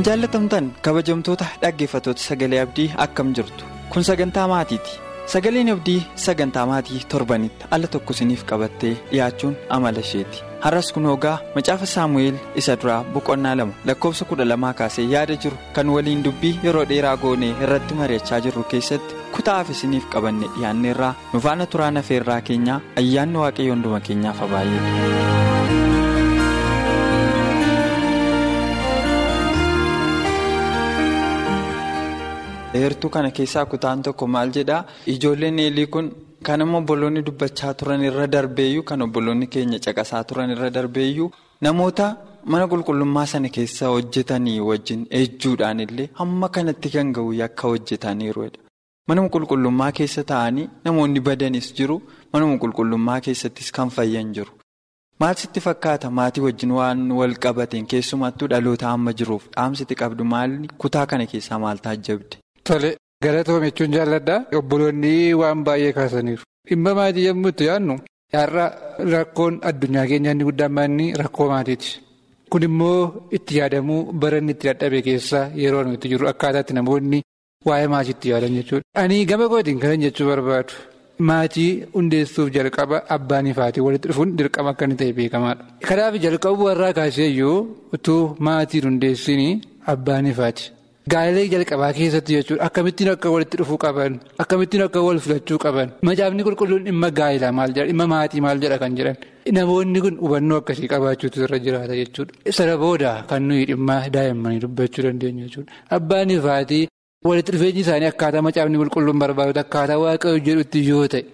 Kan jaallatamtan kabajamtoota dhaggeeffattoota sagalee abdii akkam jirtu? Kun sagantaa maatiiti. Sagaleen abdii sagantaa maatii torbanitti alla tokko isiniif qabattee dhiyaachuun amala isheeti. Har'as kun hoogaa macaafa saamu'eel isa duraa boqonnaa lama lakkoofsa kudha lamaa kaasee yaada jiru kan waliin dubbii yeroo dheeraa goonee irratti mari'achaa jirru keessatti kutaaf isiniif qabanne dhiyaanneerraa nu faana turaan afeerraa keenyaa ayyaanni waaqayyo hunduma keenyaaf baay'eedha. Heertuu kana keessaa kutaan tokko maal jedhaa ijoolleen eelii kun kan amma obboloonni dubbachaa turan irra darbeeyyuu kan obboloonni keenya caqasaa turan irra darbeeyyuu namoota mana qulqullummaa sana keessa hojjetanii wajjin ejjuudhaan illee hamma kanatti kan ga'u akka hojjetaniiruudha. manuma qulqullummaa keessa taa'anii namoonni badanis jiru manuma qulqullummaa keessattis kan fayyan jiru. maal sitti fakkaata maatii wajjin waan wal qabateen keessumattuu dhaloota amma jiruuf dhaamsitti qabdu maalni kutaa kana keessaa maal taajjabde. Tole galatoome jechuun jaalladhaa obboloonni waan baay'ee kaasaniiru dhimma maatii yommuu itti yaadnu har'a rakkoon addunyaa keenyaa inni guddaan maanni rakkoo maatiiti kun immoo itti yaadamuu baranni itti dadhabe keessa yeroo nuti jiru akkaataatti namoonni waa'ee maatii itti yaadan jechuudha. Ani gama kootiin kanan jechuu barbaadu maatii hundeessuuf jalqaba abbaanii fi haatii walitti dhufuun dirqama akka inni ta'e beekamaadha. Kanaaf jalqabu warraa kaasee iyyuu utuu maatiin hundeessin abbaanii fi haati. Gaa'elee jalqabaa keessatti jechuudha akkamittiin akka walitti dhufuu qaban akkamittiin akka wal filachuu qaban macaafni qulqulluun dhimma gaa'elaa maal jedha dhimma maatii maal jedha kan jedhan namoonni kun hubannoo akkasii qabaachuutu irra jiraata jechuudha. Sana booda kan nuyi dhimma daa'immanii dubbachuu dandeenya jechuudha abbaan ifaatii walitti dhufeenyi isaanii akkaataa macaafni qulqulluun barbaadu akkaataa waaqayyo jedhutti yoo ta'e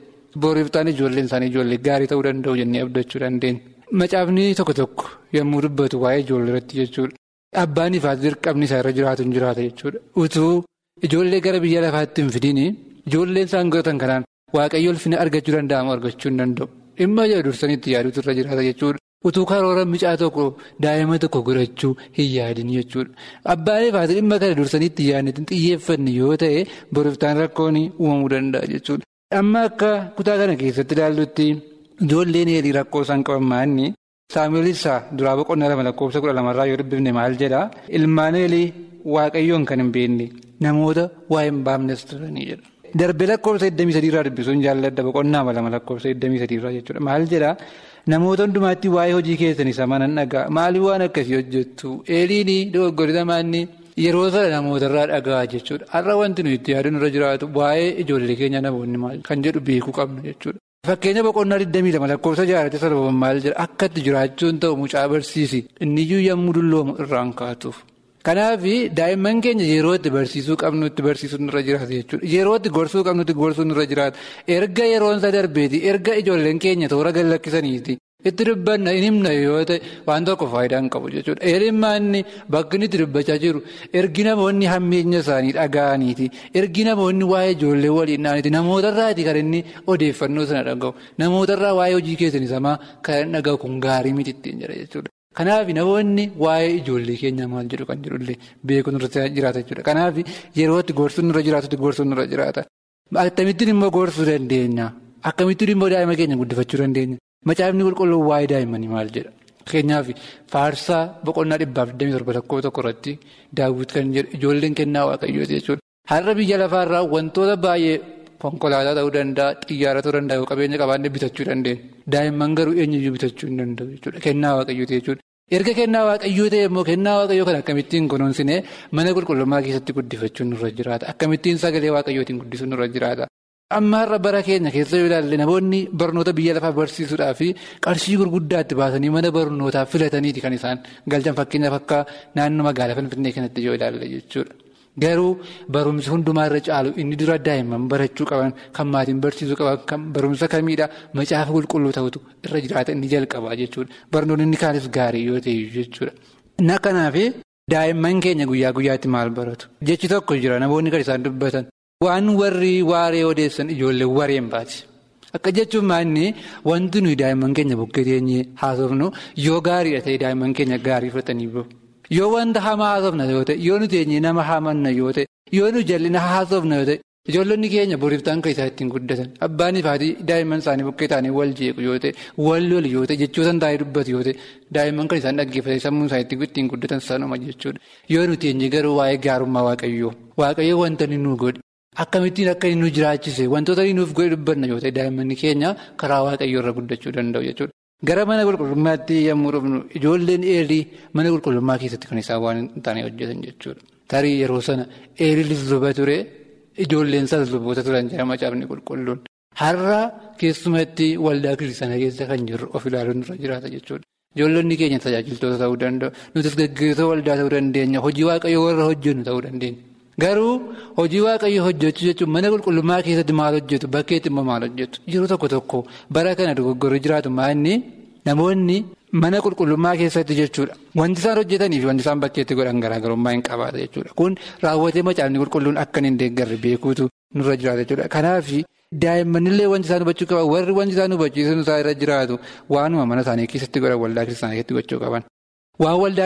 booriiftaan ijoolleen isaanii ijoollee gaarii ta'uu danda'u jennee abdachuu dandeenya. Macaafni tokko tokko yommuu dubbatu waa'ee ijoollee irratti jechuudha. Abbaan ifaas dirqamni isaa irra jiraatu hin jiraata jechuudha. Utuu ijoollee gara biyya lafaatti hin fidiin ijoolleen isaan godhatan kanaan waaqayyo ulfina argachuu danda'amu argachuu hin danda'u. Dhimma jedhu dursaniitti yaaduutu irra jiraata jechuudha. Utuu karoora micaa tokko daa'ima tokko godhachuu hin yaadin jechuudha. Abbaan ifaas dhimma kana dursaniitti yaadneetiin xiyyeeffanne yoo ta'e boriiftaan rakkoon uumamuu danda'a jechuudha. Amma akka kutaa kana keessatti ilaallutti ijoolleen eelii rakkoo isaan qaban maanni. Saamu'eelisaa duraa boqonnaa lama lakkoofsa kudha lamarraa yoo dubbifne maal jedhaa? Ilmaan eelii waaqayyoon kan hin beekne namoota waa hin baafnes turanii jedha. Darbee lakkoofsa 23 irraa dubbisuun jaalladha boqonnaa lama lakkoofsa 23 irraa jechuudha. Maal jedhaa? Namoota hundumaatti waa'ee hojii keessan isa manan dhagaa. Maaliif waan akkasii hojjettu? Eeliin dogoggorita maanni? Yeroo sana namootarraa dhagaa jechuudha. Har'a wanti nuyi itti yaaduun irra jiraatu waa'ee ijoollee keenya namoonni kan jedhu beekuu qabnu jechuudha. Fakkeenya boqonnaa 22 lakkoofsa jaarratti sarbama maal jedha akka itti jiraachuun ta'u mucaa barsiisi inniyyuu yommuu dulloomu irraan kaatuuf. Kanaaf daa'imman keenya yeroo itti barsiisuu qabnu itti barsiisuun irra jiraata jechuudha. Yeroo itti gorsuu qabnu itti gorsuun irra jiraata. Erga yeroon isaa darbeeti erga ijoolleen keenya toora gad lakkisaniiti. Itti dubbanna hin himna yoo ta'e waan tokko faayidaa hin qabu jechuudha. Eelimmaanni bakki inni itti dubbachaa jiru ergi namoonni hammeenya isaanii dhaga'aniiti. Ergi namoonni waa'ee ijoollee waliin dha'aniiti. Namootarraati kan inni odeeffannoo sana dhaga'u. Namootarraa waa'ee hojii keessanii samaa kan dhaga'u kun gaarii miti ittiin jedha jechuudha. Kanaaf namoonni waa'ee ijoollee keenyaa maal jedhu kan jedhullee beekuun irra jiraata jechuudha. Kanaaf yeroo itti gorsuun irra jiraatutti gorsuun irra jiraata. Akkamittiin immoo gorsuu dandeenya? Akkamittiin immoo daa'ima keenya guddifachuu dandeenya? Macaafni qulqulluun waa'ee daa'immanii maal jedha? Fakkeenyaaf faarsaa boqonnaa dhibbaaf 27 tokko tokko irratti daawwiti kan jedhu ijoolleen kennaa waaqayyooti jechuudha. Har'a biyya lafaarraa wantoota baay'ee konkolaataa ta'uu danda'a, xiyyaara ta'uu danda'a, qabeenya qabaannee bitachuu dandeenya. Daa'imman garuu eenyuyyuu bitachuu hin danda'u jechuudha. Kennaa waaqayyooti jechuudha. Erga kennaa waaqayyoo ta'e immoo kennaa waaqayyoo kan akkamittiin kunuunsinee mana qulqullummaa keessatti guddifachuun nurra jiraata. Akkamittiin sagalee waaqayyootiin guddisuun nurra jiraata. Amma har'a bara keenya keessa yoo ilaalle namoonni barnoota biyya lafaa barsiisuudhaa fi qarshii gurguddaatti baasanii mana barnootaa filataniiti kan isaan galchan fakkeenyaaf akka naannoo magaalaa Finfinnee kanatti yoo ilaalle jechuudha. Garuu barumsi hundumaarra caalu inni dura daa'imman barachuu qaban kan maatiin barsiisuu qaban kan barumsa kamiidha macaafa qulqulluu ta'utu irra jiraata inni jalqabaa jechuudha. Barnoonni inni kaanis gaarii yoo ta'e jechuudha. Daa'imman keenya guyyaa guyyaatti maal baratu? Jechi tokko jira namoonni kan isaan dubbatan waan warri waaree odeessan ijoollee wareen baati. Akka jechuun maanni wanti nuyi daa'imman keenya bukkee teenyee haasofnu yoo gaariidha ta'e daa'imman keenya gaarii fudhatanii bahu. Yoo wanta hamaa haasofna yoo ta'e yoo nuti eenyee nama hamanna yoo ta'e yoo nu jallina haasofna yoo ta'e ijoollonni keenya boriiftaan kan isaa ittiin guddatan abbaanii fi daa'imman isaanii bukkee ta'anii wal jeequ yoo ta'e wal lolu yoo ta'e jechootan taa'ee dubbatu yoo ta'e daa'imman kan isaan dhaggeeffatan sammuu isaanii ittiin guddatan sanuma jechuudha. Yoo nuti eenyee garuu waa'ee gaarummaa waaqayyoo waaqayyoo wanta nu godhe akkamittiin akka inni nu jiraachise wantoota inni nuuf godhe dubbanna yoo ta'e daa'imman keenya karaa waaqayyoo irra guddachuu danda'u jechuudha. Gara mana qulqullummaatti yommuu dhufnu ijoolleen eerii mana qulqullummaa keessatti kan isaan waan hin taane hojjetan jechuudha. Tarii yeroo sana eerri luba ture ijoolleen isaas luboota turan jira macaafni qulqulluun. Har'a keessumatti waldaa kiristaanaa keessa kan jirru of ilaaluun irra jiraata jechuudha. Ijoollonni keenya tajaajiltoota ta'uu danda'u. Nutis gaggeessitoota waldaa ta'uu dandeenya. Hojii waaqayyoo warra hojjennu ta'uu dandeenya. Garuu hojii waaqayyoo hojjechuu jechuun mana qulqullummaa keessatti maal hojjetu bakkeetti immoo maal hojjetu? Yeroo tokko tokko bara kana dogoggorri jiraatu maanni namoonni mana qulqullummaa keessatti jechuudha. Wanti isaan hojjetanii fi wanti isaan bakkeetti godhan garaagarummaa hin qabaata jechuudha. Kun raawwatee macaafni qulqulluun akka hin deeggarre beekuutu nurra jiraata jechuudha. Kanaaf daa'immannillee wanti isaan hubachuu qaban warri wanti isaan hubachiisan isaa irra jiraatu waanuma mana isaanii keessatti godhan waldaa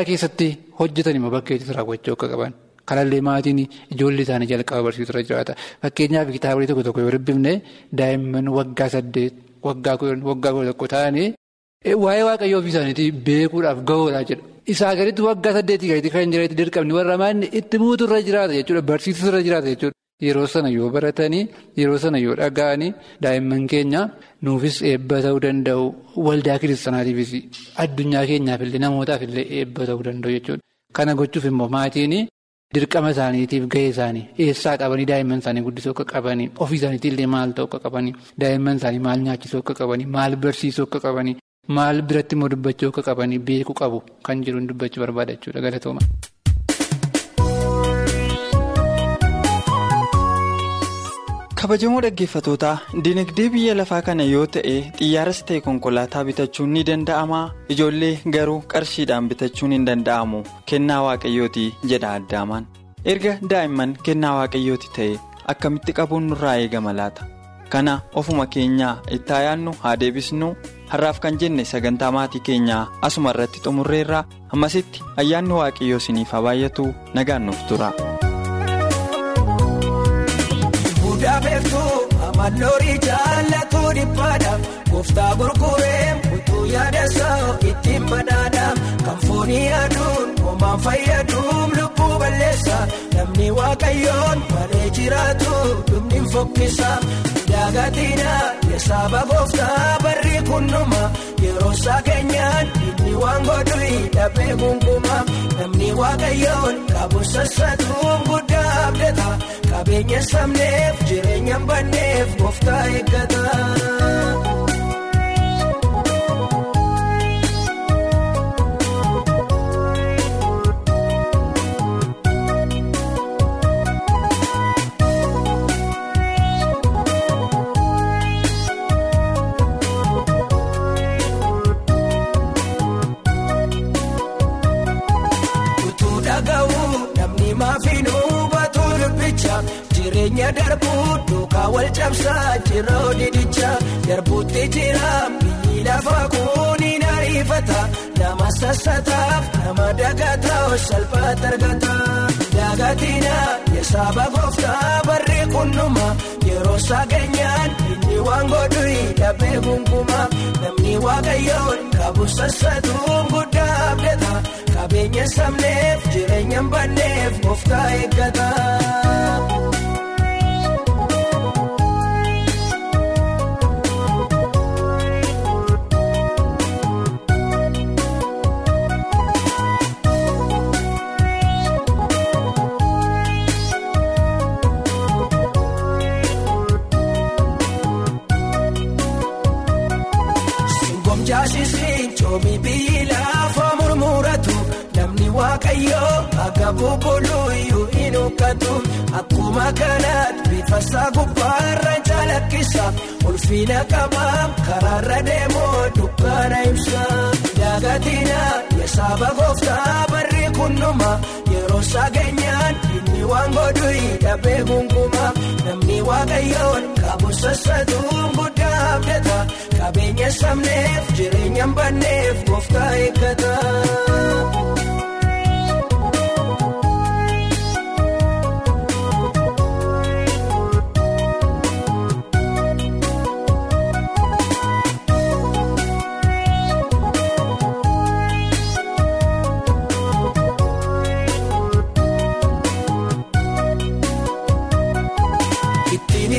keessatti hojjetan immoo bakkeetti raawwachuu akka qaban. Kanallee maatiin ijoollee isaanii jalqaba barsiisuu irra jiraata. Fakkeenyaaf kitaabolee tokko tokko yoo dubbifne daa'imman waggaa saddeet waggaa kudha tokko ta'anii waa'ee waaqayyoo ofii isaaniitii beekuudhaaf gahuudhaa jedha. Isaa gaditti waggaa saddeetii gaditti kan jireetti dirqamni warra maanni itti muutu irra jiraata jechuudha. Barsiisuu irra jiraata jechuudha. Yeroo sana yoo baratanii yeroo sana yoo dhaga'anii daa'imman keenya nuufis eebba ta'uu danda'u waldaa kiristaanaatiifis addunyaa keenyaafillee namootaafillee eebba ta'uu danda'u jechuudha. Kana gochuuf immoo maatiin. Dirqama isaaniitiif gahee isaanii eessaa qabanii daa'imman isaanii guddisuu akka qabanii ofii isaaniitillee maal ta'uu akka qabanii daa'imman isaanii maal nyaachisuu akka qabanii maal barsiisuu akka qabanii maal biratti immoo dubbachuu akka qabanii beekuu qabu kan jiruun dubbachuu barbaada jechuudha galatooma. Kabajamoo dhaggeeffatootaa dinagdee biyya lafaa kana yoo ta'e xiyyaaras ta'e konkolaataa bitachuun ni danda'ama. Ijoollee garuu qarshiidhaan bitachuun hin danda'amu. Kennaa waaqayyooti jedha addaamaan. Erga daa'imman kennaa waaqayyooti ta'e akkamitti qabuun nurraa eegama laata? Kana ofuma keenyaa itti yaannu haa deebisnu. Har'aaf kan jenne sagantaa maatii keenyaa asuma irratti xumurreerra. Ammasitti ayyaanni waaqayyoo isiniif haa baay'atu nagaan nuuf tura. Malloorii jaallatu dhiphaadha gooftaa gurguree utuu yaada isaa ittiin badhaadha kan foonii aduun homaan fayyaduun lubbuu balleessa namni waaqayyoon malee jiraatu dhumni fokkisa daagatina yesaaba gooftaa barri kunnuma. Yeroo isaa keenyaan inni waan godhu dhabee gunguuma namni waaqayyoon qabu sassatuun guddaa abdata. Qabeenya sabneef jireenya banneef gooftaa eeggata. Jireenya darbuu duukaa wal cabsaa jira odiidichaa darbuutti jira biyyi lafaa kuni ariifata nama sassataaf nama dagataa salphaatti argata dagatina yesaaba gooftaa barri kunnuma yeroo isaa keenyaan inni waan godhu dhabee gungumaa namni waaqayyoon qabu sassatuun guddaa abdata qabeenya sabneef jireenya banneef gooftaa eeggata. Jaasisiin coomi biyyi lafa murmuratu namni waaqayyoo akka bubbuluu iyyuu hin huqqatu akkuma kanaatti bifa isaa gubbaarra calaqqisa ulfina qabaa karaarra deemoo dukkaana ibsa daagatina yaasaba gooftaa barri kunnuma yeroo sageenyaan inni waan godhu hidhabee gunguma namni waaqayyoon qabu sassatuun guddaa abdata qabeenya sabneef jireenya banneef gooftaa eeggata.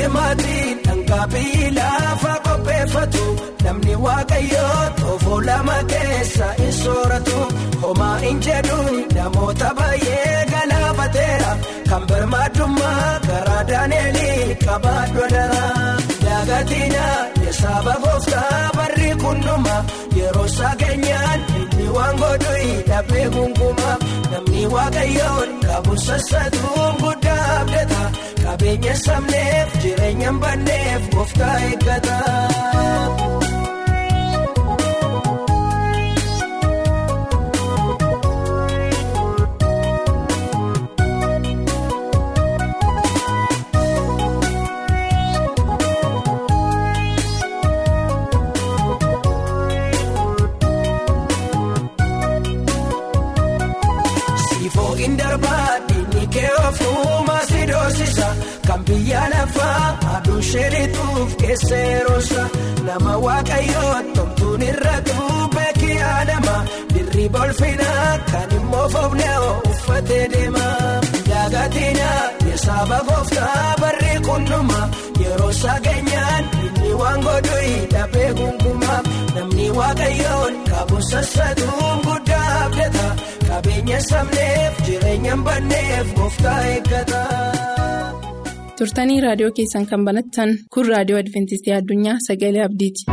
Dhangaa biyyi lafa qopheeffatu namni waaqayyoo toofoo lama keessa hin sooratu homaa hin jedhuun namoota baay'ee galaafateera kan birmaadummaa karaa daaneelii qabaadhu dara daagatina yaasaba gooftaa barri kunnuma yeroo sageenyaan inni waan godhu hidhabee gunguma namni waaqayyoon qabu sassatuun guddaa abdata. qabeenya sabneef jireenya banneef gooftaa eeggata. Doorsisa kan biyya lafaa aduu sheerituuf keesseerosa nama waaqayyoo tomtuun irratti beekii adama. Dirriba olfinaa kan immoo foofnee uffatee deema daagatina yaasaba gooftaa barri kunnuma yeroo sageenyaan inni waan godhu hidhabee gunguma. Namni waaqayyoon qabu sassatuun guddaa abdata. qabeenya sabneef jireenya banneef gooftaa eeggata. Turtanii raadiyoo keessan kan banattan kun raadiyoo adventistii addunyaa sagalee abdiiti.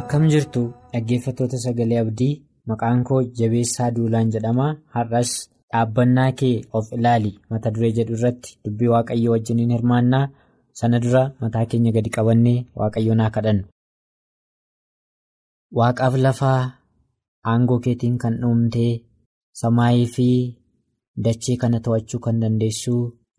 akkam jirtu dhaggeeffattoota sagalee abdii maqaan koo jabeessaa duulaan jedhama har'as dhaabbannaa kee of ilaali mata duree jedhu irratti dubbii waaqayyoo wajjiniin hirmaannaa. sana dura mataa keenya gadi qabannee waaqayyoon haa kadhannu. Waaqaaf lafaa aangoo keetiin kan dhuumtee samaayii fi dachee kana to'achuu kan dandeessu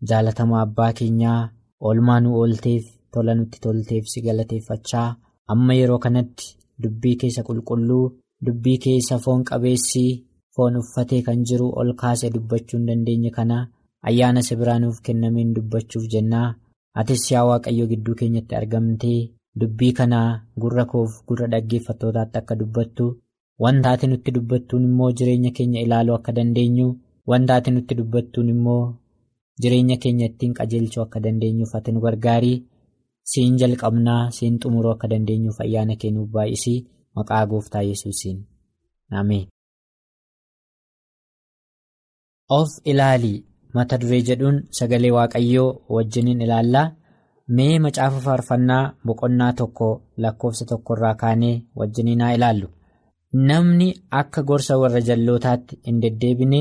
jaalatamaa abbaa keenyaa oolmaa nu oolteef tola nutti tolteef si galateeffachaa amma yeroo kanatti dubbii keessa qulqulluu dubbii keessa foon qabeessi foon uffatee kan jiru ol kaasee dubbachuu hin dandeenye kana ayyaana si biraanuuf kennameen dubbachuuf jennaa. Atis yaa Waaqayyo gidduu keenyatti argamtee dubbii kanaa gurra koof gurra dhaggeeffattootaatti akka dubbattu wanta ati nutti dubbattuun immoo jireenya keenya ilaaluu akka dandeenyu wanta ati nutti dubbattuun immoo jireenya keenya ittiin qajeelchuu akka dandeenyuuf ati nu gargaarii siin jalqabnaa siin xumuruu akka dandeenyuuf ayyaana kennuuf baay'isii maqaa gooftaa yesuusiin ameen. Of ilaalii. mata duree jedhuun sagalee waaqayyoo wajjiniin ilaallaa mee macaafa faarfannaa boqonnaa tokko lakkoofsa tokkorraa kaanee wajjiniin haa ilaallu namni akka gorsa warra jallootaatti hin deddeebine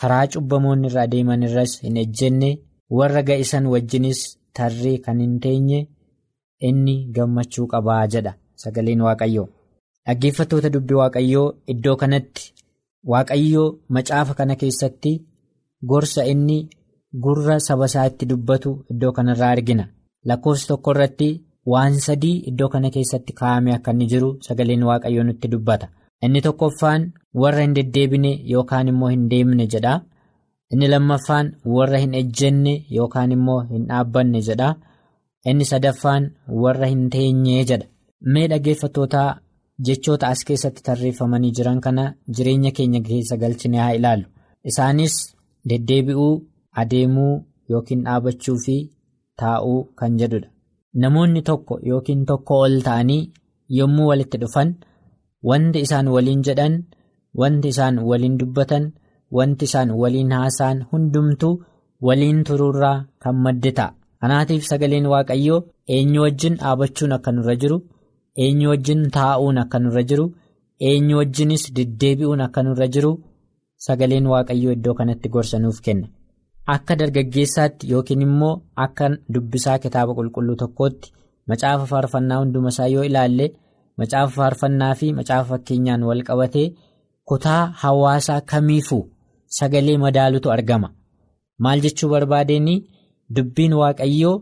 karaa cubbamoonni irra adeeman irras hin ejjenne warra ga'isan wajjinis tarree kan hin teenye inni gammachuu qabaa jedha sagaleen waaqayyoo dhaggeeffattoota dubbii waaqayyoo iddoo kanatti waaqayyoo macaafa kana keessatti. Gorsa inni gurra saba isaa itti dubbatu iddoo kanarraa argina. Lakkoofsa tokko irratti waan sadii iddoo kana keessatti kaa'amee akka inni jiru sagaleen waaqayyoo nutti dubbata. Inni tokkoffaan warra hin deddeebine yookaan immoo hin deemne jedha. Inni lammaffaan warra hin ejjenne yookaan immoo hin dhaabbanne jedha. Inni sadaffaan warra hin teenye jedha. Mee dhaggeeffattootaa jechoota as keessatti tarreeffamanii jiran kana jireenya keenya keessa galchine haa ilaallu. Isaanis. Deddeebi'uu adeemuu yookiin dhaabachuu fi taa'uu kan jedhudha. Namoonni tokko yookiin tokko ol ta'anii yommuu walitti dhufan wanti isaan waliin jedhan wanti isaan waliin dubbatan wanti isaan waliin haasa'an hundumtuu waliin turuurraa kan madde ta'a. kanaatiif sagaleen waaqayyoo eenyu wajjin dhaabachuun akka nurra jiru eenyu wajjin taa'uun akka nurra jiru eenyu wajjinis deddeebi'uun akka nurra jiru sagaleen waaqayyoo iddoo kanatti gorsa nuuf kenna. Akka dargaggeessaatti yookiin immoo akka dubbisaa kitaaba qulqulluu tokkootti macaafa faarfannaa hunduma isaa yoo ilaalle macaafa faarfannaa fi macaafa fakkeenyaan wal qabatee kutaa hawaasaa kamiifuu sagalee madaalutu argama. Maal jechuu barbaadeenii dubbiin waaqayyoo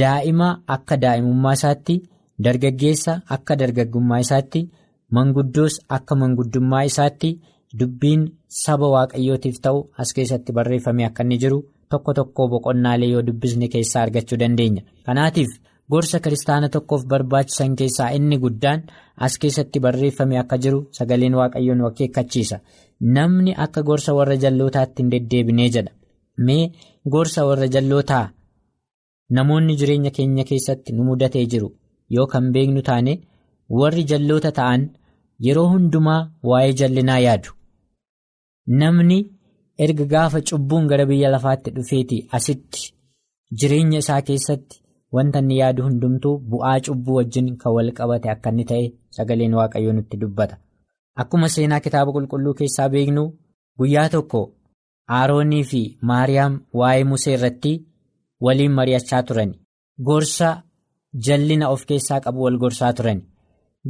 daa'ima akka daa'imummaa isaatti dargaggeessa akka dargaggummaa isaatti manguddoos akka manguddummaa isaatti. Dubbiin saba waaqayyootiif ta'u as keessatti barreeffamee akka inni jiru tokko tokko boqonnaalee yoo dubbisne keessaa argachuu dandeenya. Kanaatiif gorsa kiristaana tokkoof barbaachisan keessaa inni guddaan as keessatti barreeffamee akka jiru sagaleen waaqayyoon akeekkachiisa. Namni akka gorsa warra jallootaatti hin deddeebinee jedha. Mee gorsa warra jallootaa namoonni jireenya keenya keessatti nu mudatee jiru yoo kan beeknu taane warri jalloota ta'an yeroo hundumaa waa'ee jallinaa yaadu. Namni erga gaafa cubbuun gara biyya lafaatti dhufeeti asitti jireenya isaa keessatti wanta inni yaadu hundumtuu bu'aa cubbuu wajjin kan wal qabate akka inni ta'e sagaleen waaqayyoo nutti dubbata. Akkuma seenaa kitaaba qulqulluu keessaa beeknu guyyaa tokko Aaroonii fi Maariyaam waa'ee Musee irratti waliin mari'achaa turan. Gorsa jallina of keessaa qabu wal gorsaa turan.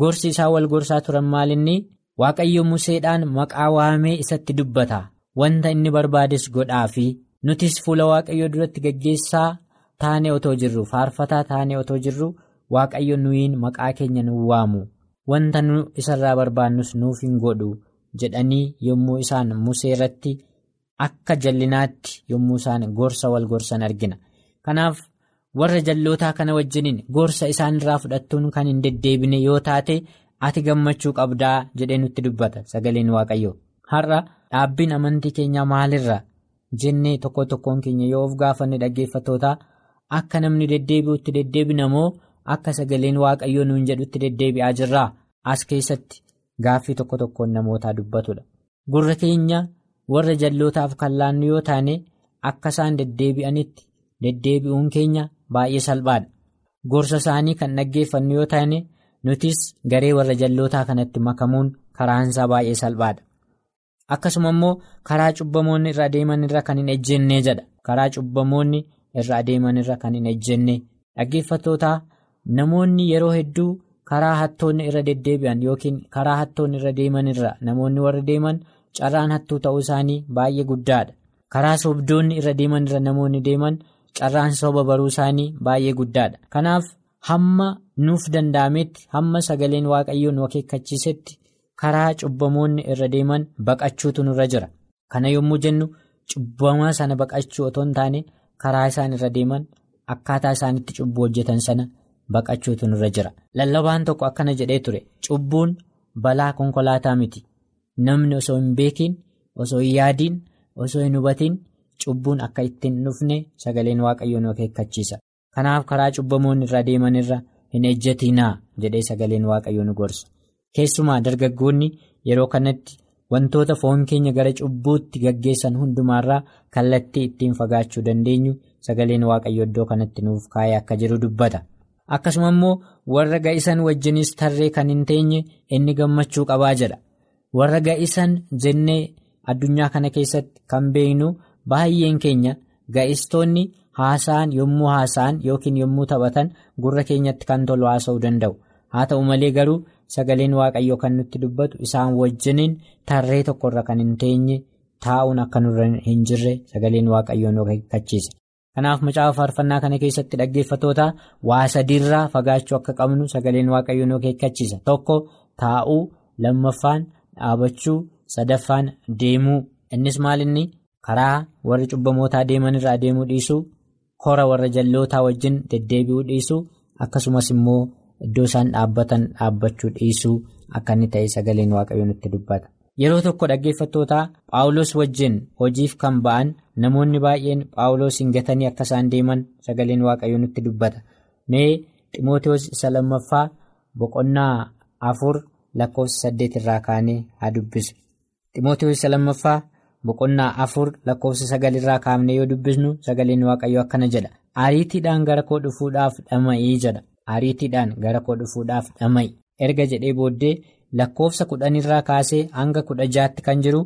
Gorsi isaa wal gorsaa turan maalinni Waaqayyo Museedhaan maqaa waamee isatti dubbata. Wanta inni barbaades godhaa fi nutis fuula Waaqayyoo duratti gaggeessaa taanee otoo jirru faarfataa taanee otoo jirru Waaqayyo nuyiin maqaa keenya nu waamu. Wanta nu isarraa barbaannus nuuf hin godhu jedhanii yommuu isaan Musee irratti akka jallinaatti yommuu isaan gorsa wal gorsan argina. Kanaaf warra jallootaa kana wajjiniin gorsa isaan irraa fudhattuun kan hin deddeebine yoo taate. Ati gammachuu qabdaa jedhee nutti dubbata sagaleen waaqayyoo. Har'a dhaabbiin amantii keenyaa maalirra? Jennee tokko tokkoon keenya yoo of gaafanne dhaggeeffattoota akka namni deddeebi'utti deddeebina moo akka sagaleen waaqayyoo nuun jedhutti deddeebi'aa jirraa? As keessatti gaaffii tokko tokkoon namootaa dubbatudha. Gurra keenya warra jallootaaf kan laannu yoo taane akka isaan deddeebi'anitti deddeebi'uun keenya baay'ee salphaadha. Gorsa isaanii kan dhaggeeffannu yoo taane. Nutis garee warra jallootaa kanatti makamuun karaansaa baay'ee salphaadha. Akkasuma immoo karaa cubbamoonni irra adeeman irra kan hin ejjennee jedha. Karaa cubbamoonni irra adeeman irra kan hin ejjenne. Dhaggeeffattootaa namoonni yeroo hedduu karaa hattoonni irra deddeebi'an yookiin karaa hattoonni irra deeman irra namoonni warra deeman carraan hattuu ta'uu isaanii baay'ee guddaadha. Karaa sobdoonni irra deeman irra namoonni deeman carraan soba baruu isaanii baay'ee guddaadha. Kanaaf. Hamma nuuf danda'ametti hamma sagaleen waaqayyoo nu akeekkachiisetti karaa cubbamoonni irra deeman baqachuutu nurra jira. Kana yommuu jennu cubbamaa sana baqachuu otoo hin taane karaa isaan irra deeman akkaataa isaanitti cubbuu hojjetan sana baqachuutu nurra jira. Lallabaan tokko akkana jedhee ture cubbuun balaa konkolaataa miti. Namni osoo hin beekiin osoo hin yaadiin osoo hin hubatiin cubbuun akka ittiin dhufne sagaleen waaqayyoo nu akeekkachiisa. Kanaaf karaa cubbamoonni irra deeman irra hin ejjatinaa jedhee sagaleen waaqayyoo nu gorsa keessumaa dargaggoonni yeroo kanatti wantoota foon keenya gara cubbuutti gaggeessan hundumaarraa kallattii ittiin fagaachuu dandeenyu sagaleen waaqayyoo iddoo kanatti nuuf kaa'ee akka jiru dubbata akkasuma immoo warra ga'isan wajjinis tarree kan hin teenye inni gammachuu qabaa jedha warra ga'isan jennee addunyaa kana keessatti kan beeknu baay'een keenya ga'istoonni. Haasa'an yommuu haasa'an yookiin yommuu taphatan gurra keenyatti kan tolu haasa'uu danda'u haa ta'u malee garuu sagaleen waaqayyoo kan nutti dubbatu isaan wajjiniin tarree tokkorra kan hin teenye taa'uun akka nurra hin jirre sagaleen waaqayyoo nu akeekkachiisa. kanaaf macaafa faarfannaa kana keessatti dhaggeeffatoota waa sadiirraa fagaachuu akka qabnu sagaleen waaqayyoo nu akeekkachiisa tokko taa'uu lammaffaan dhaabachuu sadaffaan deemuu innis maalinni karaa warri cubbamootaa deeman irraa deemuu dhiisuu. Kora warra jallootaa wajjin deddeebi'uu dhiisuu akkasumas immoo iddoo isaan dhaabbatan dhaabbachuu dhiisuu akka inni ta'e sagaleen waaqayyoo nutti dubbata. Yeroo tokko dhaggeeffattootaa Paawulos wajjin hojiif kan ba'an namoonni baay'een Paawulos hin gatanii akka isaan deeman sagaleen waaqayyoo nutti dubbata. Mee Ximootiyoos isa lammaffaa boqonnaa afur lakkoofsa saddeet irraa kaanee haa dubbisu. Ximootiyoos isa lammaffaa. Boqonnaa afur lakkoofsa sagalirraa kaafnee yoo dubbisnu sagaleen waaqayyoo akkana jedha. Ariitiidhaan gara koo dhufuudhaaf dhama'ii jedha ariitiidhaan gara koo dhufuudhaaf dhama'i erga jedhee booddee lakkoofsa kudhanirraa kaasee hanga kudha jaatti kan jiru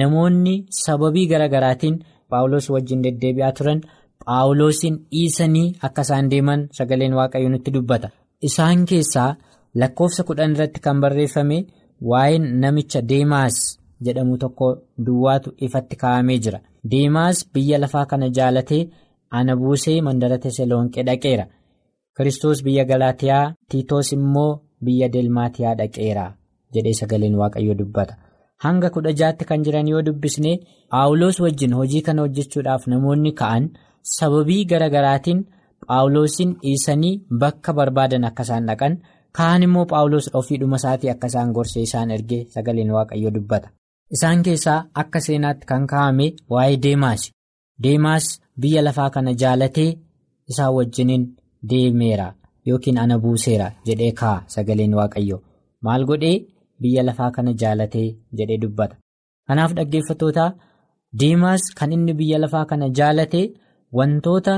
namoonni sababii garaagaraatiin paawulos wajjin deddeebi'aa turan paawulosiin dhiisanii akka isaan deeman sagaleen waaqayyo nutti dubbata. Isaan keessaa lakkoofsa kudhan irratti kan barreeffame waa'een namicha deemaas jedhamu tokko duwwaatu ifatti kaa'amee jira. Deemaas biyya lafaa kana jaalatee ana buusee mandara teseloonqee dhaqeera. Kiristoos biyya galaatiyaa tiitoos immoo biyya delmaatiyaa dhaqeera jedhee sagaleen waaqayyo dubbata. Hanga kudha jaatti kan jiran yoo dubbisne paawulos wajjin hojii kana hojjechuudhaaf namoonni ka'an sababii garagaraatiin paawulosiin dhiisanii bakka barbaadan akka isaan dhaqan. Kaan immoo paawulos ofiidhuma isaatii akka isaan gorsee isaan ergee sagaleen waaqayyo dubbata isaan keessaa akka seenaatti kan kaa'ame waa'ee deemaas. Deemaas biyya lafaa kana jaalatee isaa wajjiniin deemeera yookiin ana buuseera jedhee kaa'a sagaleen waaqayyo. Maal godhee biyya lafaa kana jaalatee jedhee dubbata? Kanaaf dhaggeeffattoota deemaas kan inni biyya lafaa kana jaalatee wantoota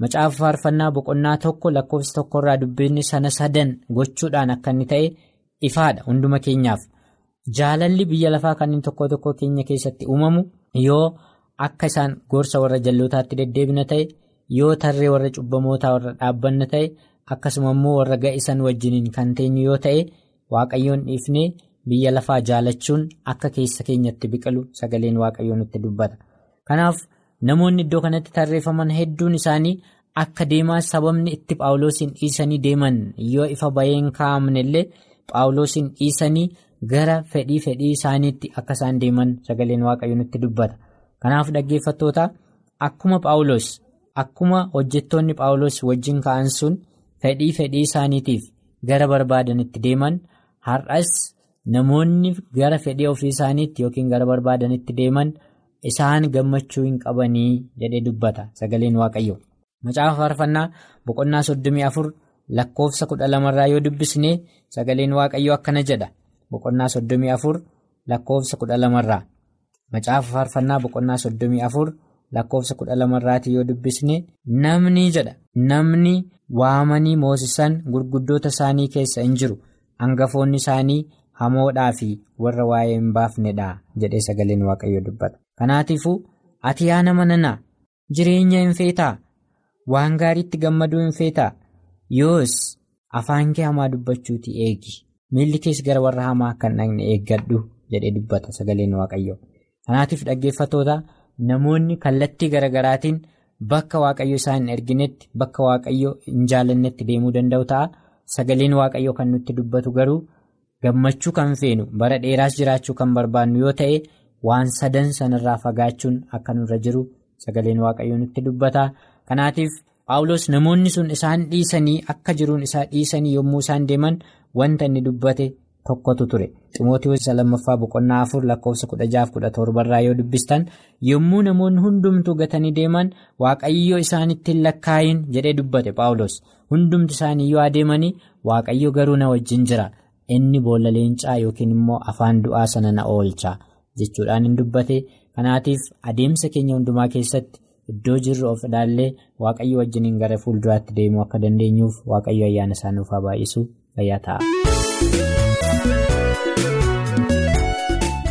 macaafa faarfannaa boqonnaa tokko lakkoofsa tokkorraa dubbinni sana sadan gochuudhaan akka inni ta'e ifaadha. Hunduma keenyaaf jaalalli biyya lafaa kan inni tokko tokko keenya keessatti uumamu yoo akka isaan gorsa warra jallootaatti deddeebina ta'e yoo tarree warra cubbamootaa warra dhaabbanna ta'e akkasuma immoo warra ga'isan wajjiniin kan teenyu yoo ta'e waaqayyoon dhiifnee biyya lafaa jaalachuun akka keessa keenyatti biqilu sagaleen waaqayyoo nutti dubbata kanaaf. namoonni iddoo kanatti tarreeffaman hedduun isaanii akka deemaa sababni itti paawulosiin dhiisanii deeman yoo ifa baheen kaa'amne illee paawulosiin dhiisanii gara fedhii fedhii isaaniitti akka isaan deeman sagaleen waaqayyo nutti dubbata kanaaf dhaggeeffattoota akkuma paawulos akkuma hojjettoonni paawulos wajjin ka'an sun fedhii fedhii isaaniitiif gara barbaadanitti deeman har'as namoonni gara fedhii ofii isaaniitti yookiin gara barbaadanitti deeman. Isaan gammachuu hin qabanii jedhee dubbata sagaleen waaqayyo macaafa faarfannaa boqonnaa soddomii afur lakkoofsa kudha lamarraa yoo dubbisne sagaleen waaqayyo akkana jedha boqonnaa soddomii afur lakkoofsa kudha lamarraa macaafa faarfannaa boqonnaa soddomii afur lakkoofsa kudha lamarraati yoo dubbisne namni jedha. Namni waamanii moosisan gurguddoota isaanii keessa hin jiru. Hangafoonni isaanii hamoodhaa fi warra waa'ee hin baafnedha jedhee sagaleen waaqayyo dubbata. kanaatiifuu ati yaa nama nanaa jireenya hin feetaa? Waan gaariitti gammaduu hin feetaa? Yoos afaan kee hamaa dubbachuuti eegi miilli kees gara warra hamaa kan dhaqne eeggadhu jedhee dubbata sagaleen waaqayyo kanaatiif dhaggeeffatoota namoonni kallattii garagaraatiin bakka waaqayyo isaan hin erginetti bakka waaqayyo hin jaalannetti deemuu danda'u ta'a sagaleen waaqayyo kan nutti dubbatu garuu gammachuu kan feenu bara dheeraas jiraachuu kan barbaannu yoo ta'e. waan sadan sanarraa fagaachuun akka nurra jiru sagaleen waaqayyoo nutti dubbata kanaatiif paawulos namoonni sun isaan dhiisanii akka jiruun isaa dhiisanii yommuu isaan deeman wanta inni dubbate tokkotu ture. Ximootiyoos lammaffaa boqonnaa afur lakkoofsa kudha jaaf kudha torbarraa yoo dubbistan yommuu namoonni hundumtuu gatanii deeman waaqayyo isaanitti hin lakkaayin jedhee dubbate paawulos hundumti isaanii yoo adeemanii waaqayyo garuu na wajjin jira. Inni boolla leencaa yookiin immoo afaan du'aa sana na oolcha. jechuudhaan hin dubbate. Kanaatiif adeemsa keenya hundumaa keessatti iddoo jirru of ilaallee waaqayyo wajjiniin gara fuulduraatti deemuu akka dandeenyuuf waaqayyo ayyaana isaa nuuf haa fayyaa ta'a.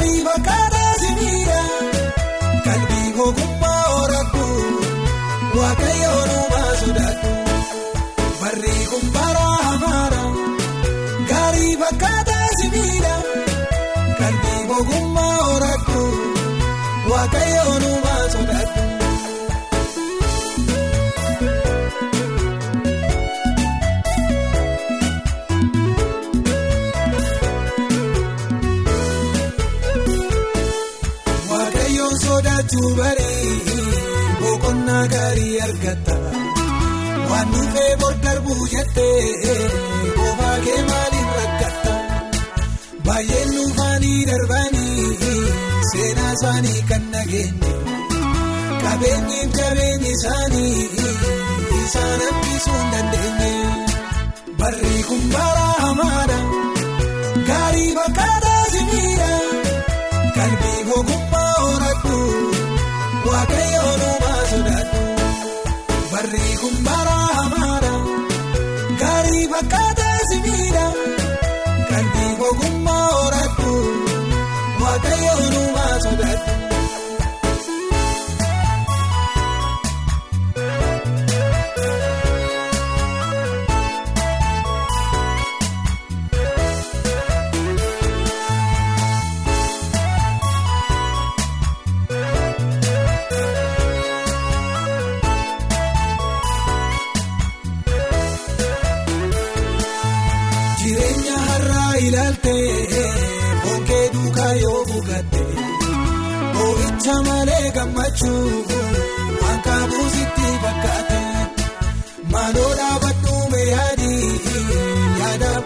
Gaarii fakkaataa simiidha qalbii ogummaa horattu waaqayyoon uumaa jettee boobaa kee maaliin rakkatta baay'een dhufaanii darbanii seenaa isaanii kan nageenye qabeenyiif qabeenyi isaanii isaan hambisuu hin dandeenye barri kun bara hamaadha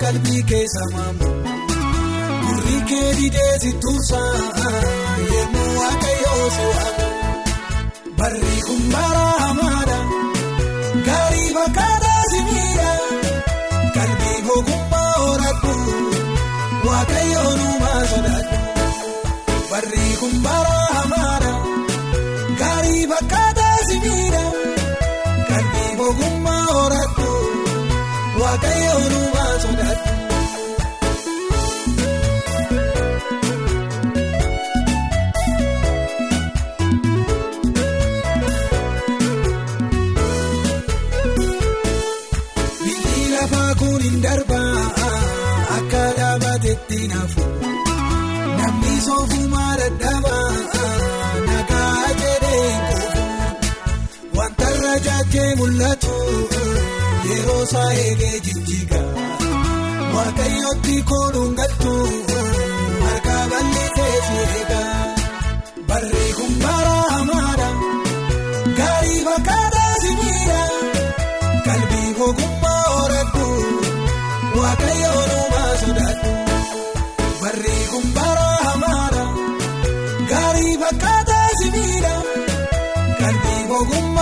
qalbii keessa maamu gurri kee didee si tursaa yemmuu waaqayyoo si waamu barri kun bara hamaadha gaarii fakkaataa si miidha. Qalbii ogummaa horattu waaqayyoon uumaa sodaattu barri kun bara hamaadha gaarii fakkaataa simiidha qalbii ogummaa horattu waaqayyoon isaa eegee jijjiiga waaqayyootti kooluun galtu harka bal'isee si eega barri kun bara hamaadha gaarii fakkaataa si miidha. Qalbii ogummaa horattu waaqayyoon uumaa sodaattu barri kun bara hamaadha gaarii fakkaataa simiidha qalbii ogummaa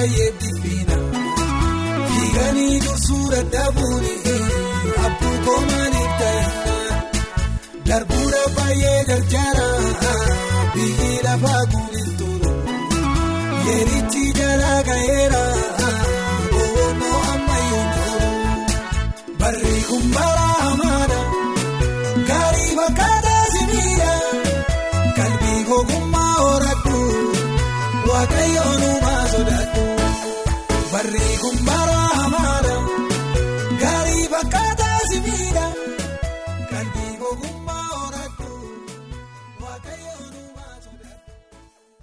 baay'ee dhiphina fiiganii dursuu dadhabuun abduu koomaniif ta'inna darbuudha baay'ee gargaara biyyi lafaa guurin turu yeerichi jalaa ga'eera